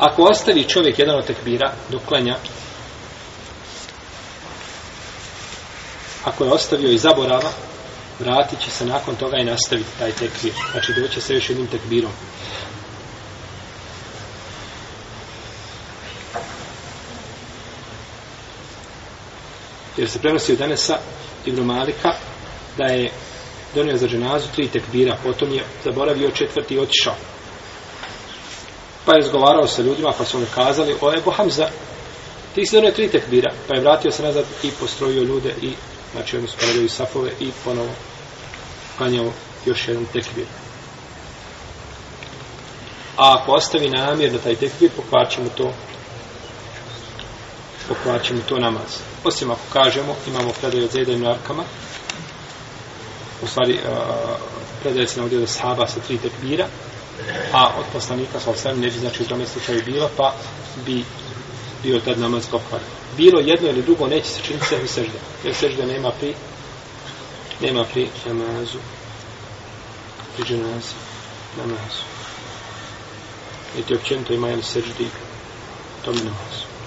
ako ostavi čovjek jedan od tekbira do klanja, ako je ostavio i zaborava, vratit će se nakon toga i nastaviti taj tekbir. Znači, doće se još jednim tekbirom. Jer se prenosi od Danesa Ibn Malika da je donio za dženazu tri tekbira, potom je zaboravio četvrti i otišao pa je zgovarao sa ljudima, pa su oni kazali, o Ebu Hamza, ti si donio tri tekbira, pa je vratio se nazad i postrojio ljude i, znači, ono sporedio i safove i ponovo klanjao još jedan tekbir. A ako ostavi namjerno taj tekbir, pokvaće mu to pokvaće mu to namaz. Osim ako kažemo, imamo predaj od Zedajim Narkama, u stvari, uh, predaj se navodio da sahaba sa tri tekbira, a od poslanika sa osvijem neđe znači u tome slučaju bila, pa bi bio tad namaz pokvar. Bilo jedno ili drugo, neće se činiti sehvi sežda, jer sežda nema pri nema pri namazu pri dženazi namazu. I ti općenito ima jedno seždi tome namazu.